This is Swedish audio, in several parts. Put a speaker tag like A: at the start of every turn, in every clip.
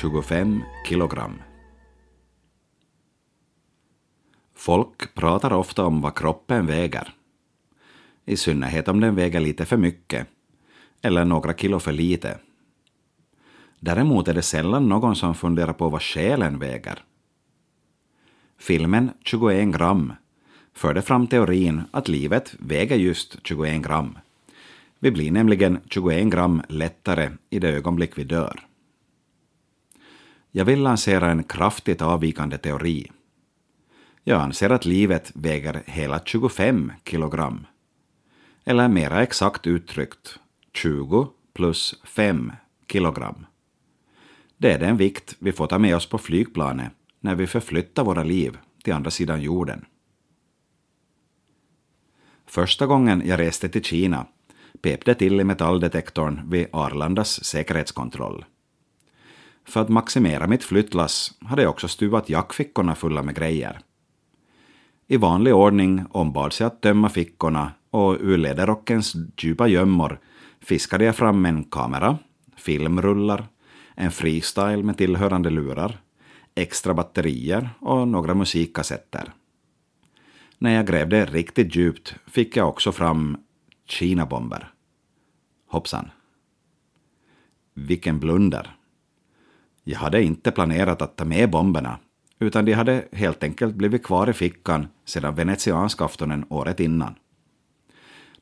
A: 25 kilogram. Folk pratar ofta om vad kroppen väger. I synnerhet om den väger lite för mycket eller några kilo för lite. Däremot är det sällan någon som funderar på vad själen väger. Filmen 21 gram förde fram teorin att livet väger just 21 gram. Vi blir nämligen 21 gram lättare i det ögonblick vi dör. Jag vill lansera en kraftigt avvikande teori. Jag anser att livet väger hela 25 kilogram. Eller mera exakt uttryckt 20 plus 5 kilogram. Det är den vikt vi får ta med oss på flygplanet när vi förflyttar våra liv till andra sidan jorden. Första gången jag reste till Kina pep det till i metalldetektorn vid Arlandas säkerhetskontroll. För att maximera mitt flyttlass hade jag också stuvat jackfickorna fulla med grejer. I vanlig ordning ombads jag att tömma fickorna och ur läderrockens djupa gömmor fiskade jag fram en kamera, filmrullar, en freestyle med tillhörande lurar, extra batterier och några musikkassetter. När jag grävde riktigt djupt fick jag också fram kinabomber. Hoppsan. Vilken blunder. Jag hade inte planerat att ta med bomberna, utan de hade helt enkelt blivit kvar i fickan sedan venetianskaftonen året innan.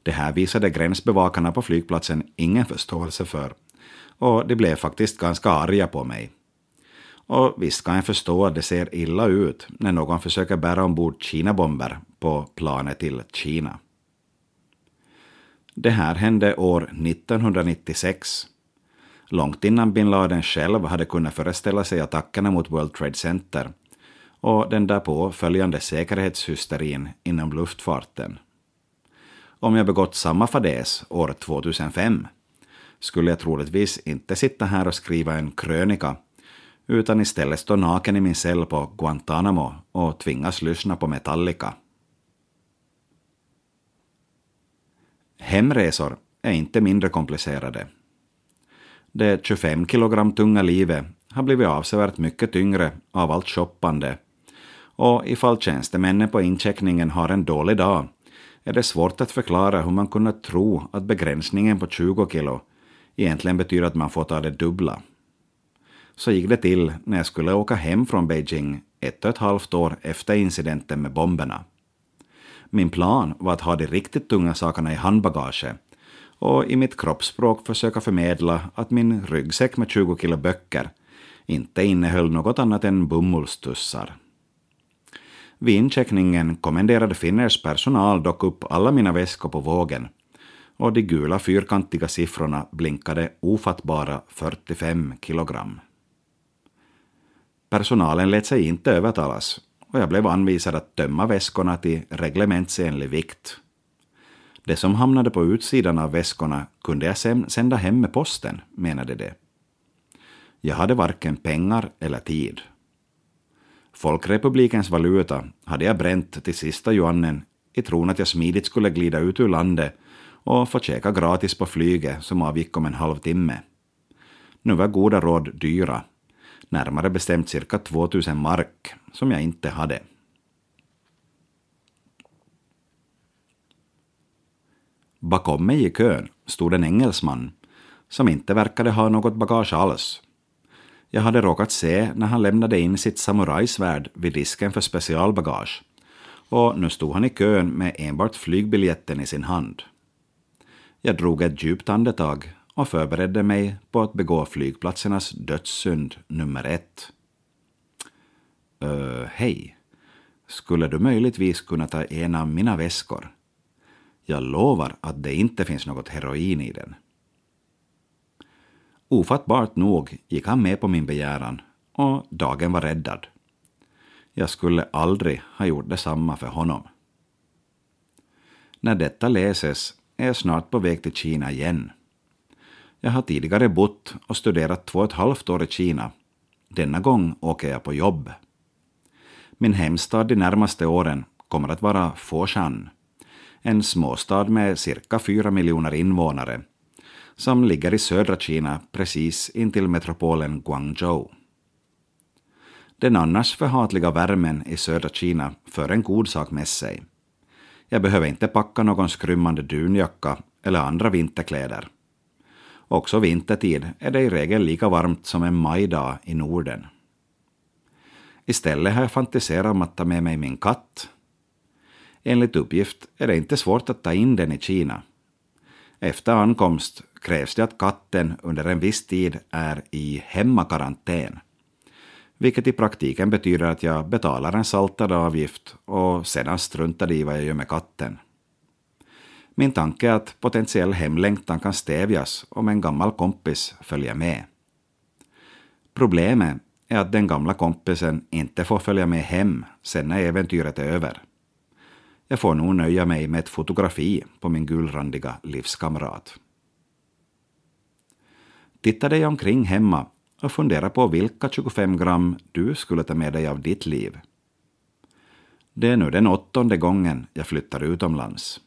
A: Det här visade gränsbevakarna på flygplatsen ingen förståelse för, och de blev faktiskt ganska arga på mig. Och visst kan jag förstå att det ser illa ut när någon försöker bära ombord Kina-bomber på planet till Kina. Det här hände år 1996, långt innan bin Laden själv hade kunnat föreställa sig attackerna mot World Trade Center och den därpå följande säkerhetshysterin inom luftfarten. Om jag begått samma fadäs år 2005 skulle jag troligtvis inte sitta här och skriva en krönika utan istället stå naken i min cell på Guantanamo och tvingas lyssna på Metallica. Hemresor är inte mindre komplicerade. Det 25 kilogram tunga livet har blivit avsevärt mycket tyngre av allt shoppande och ifall tjänstemännen på incheckningen har en dålig dag är det svårt att förklara hur man kunnat tro att begränsningen på 20 kilo egentligen betyder att man får ta det dubbla. Så gick det till när jag skulle åka hem från Beijing ett och ett halvt år efter incidenten med bomberna. Min plan var att ha de riktigt tunga sakerna i handbagaget och i mitt kroppsspråk försöka förmedla att min ryggsäck med 20 kilo böcker inte innehöll något annat än bomullstussar. Vid incheckningen kommenderade Finners personal dock upp alla mina väskor på vågen och de gula fyrkantiga siffrorna blinkade ofattbara 45 kilogram. Personalen lät sig inte övertalas och jag blev anvisad att tömma väskorna till reglementsenlig vikt. Det som hamnade på utsidan av väskorna kunde jag sen sända hem med posten, menade de. Jag hade varken pengar eller tid. Folkrepublikens valuta hade jag bränt till sista juanen i tron att jag smidigt skulle glida ut ur landet och få käka gratis på flyget som avgick om en halvtimme. Nu var goda råd dyra, närmare bestämt cirka 2000 mark, som jag inte hade. Bakom mig i kön stod en engelsman som inte verkade ha något bagage alls. Jag hade råkat se när han lämnade in sitt samurajsvärd vid disken för specialbagage, och nu stod han i kön med enbart flygbiljetten i sin hand. Jag drog ett djupt andetag och förberedde mig på att begå flygplatsernas dödssynd nummer ett. Uh, Hej. Skulle du möjligtvis kunna ta en av mina väskor? Jag lovar att det inte finns något heroin i den. Ofattbart nog gick han med på min begäran och dagen var räddad. Jag skulle aldrig ha gjort detsamma för honom. När detta läses är jag snart på väg till Kina igen. Jag har tidigare bott och studerat två och ett halvt år i Kina. Denna gång åker jag på jobb. Min hemstad de närmaste åren kommer att vara Foshan, en småstad med cirka fyra miljoner invånare, som ligger i södra Kina precis intill metropolen Guangzhou. Den annars förhatliga värmen i södra Kina för en god sak med sig. Jag behöver inte packa någon skrymmande dunjacka eller andra vinterkläder. Också vintertid är det i regel lika varmt som en majdag i Norden. Istället har jag fantiserat om att ta med mig min katt. Enligt uppgift är det inte svårt att ta in den i Kina. Efter ankomst krävs det att katten under en viss tid är i hemmakarantän, vilket i praktiken betyder att jag betalar en saltad avgift och sedan struntar i vad jag gör med katten. Min tanke är att potentiell hemlängtan kan stävjas om en gammal kompis följer med. Problemet är att den gamla kompisen inte får följa med hem sen när äventyret är över. Jag får nog nöja mig med ett fotografi på min gulrandiga livskamrat. Titta dig omkring hemma och fundera på vilka 25 gram du skulle ta med dig av ditt liv. Det är nu den åttonde gången jag flyttar utomlands.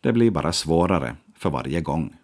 A: Det blir bara svårare för varje gång.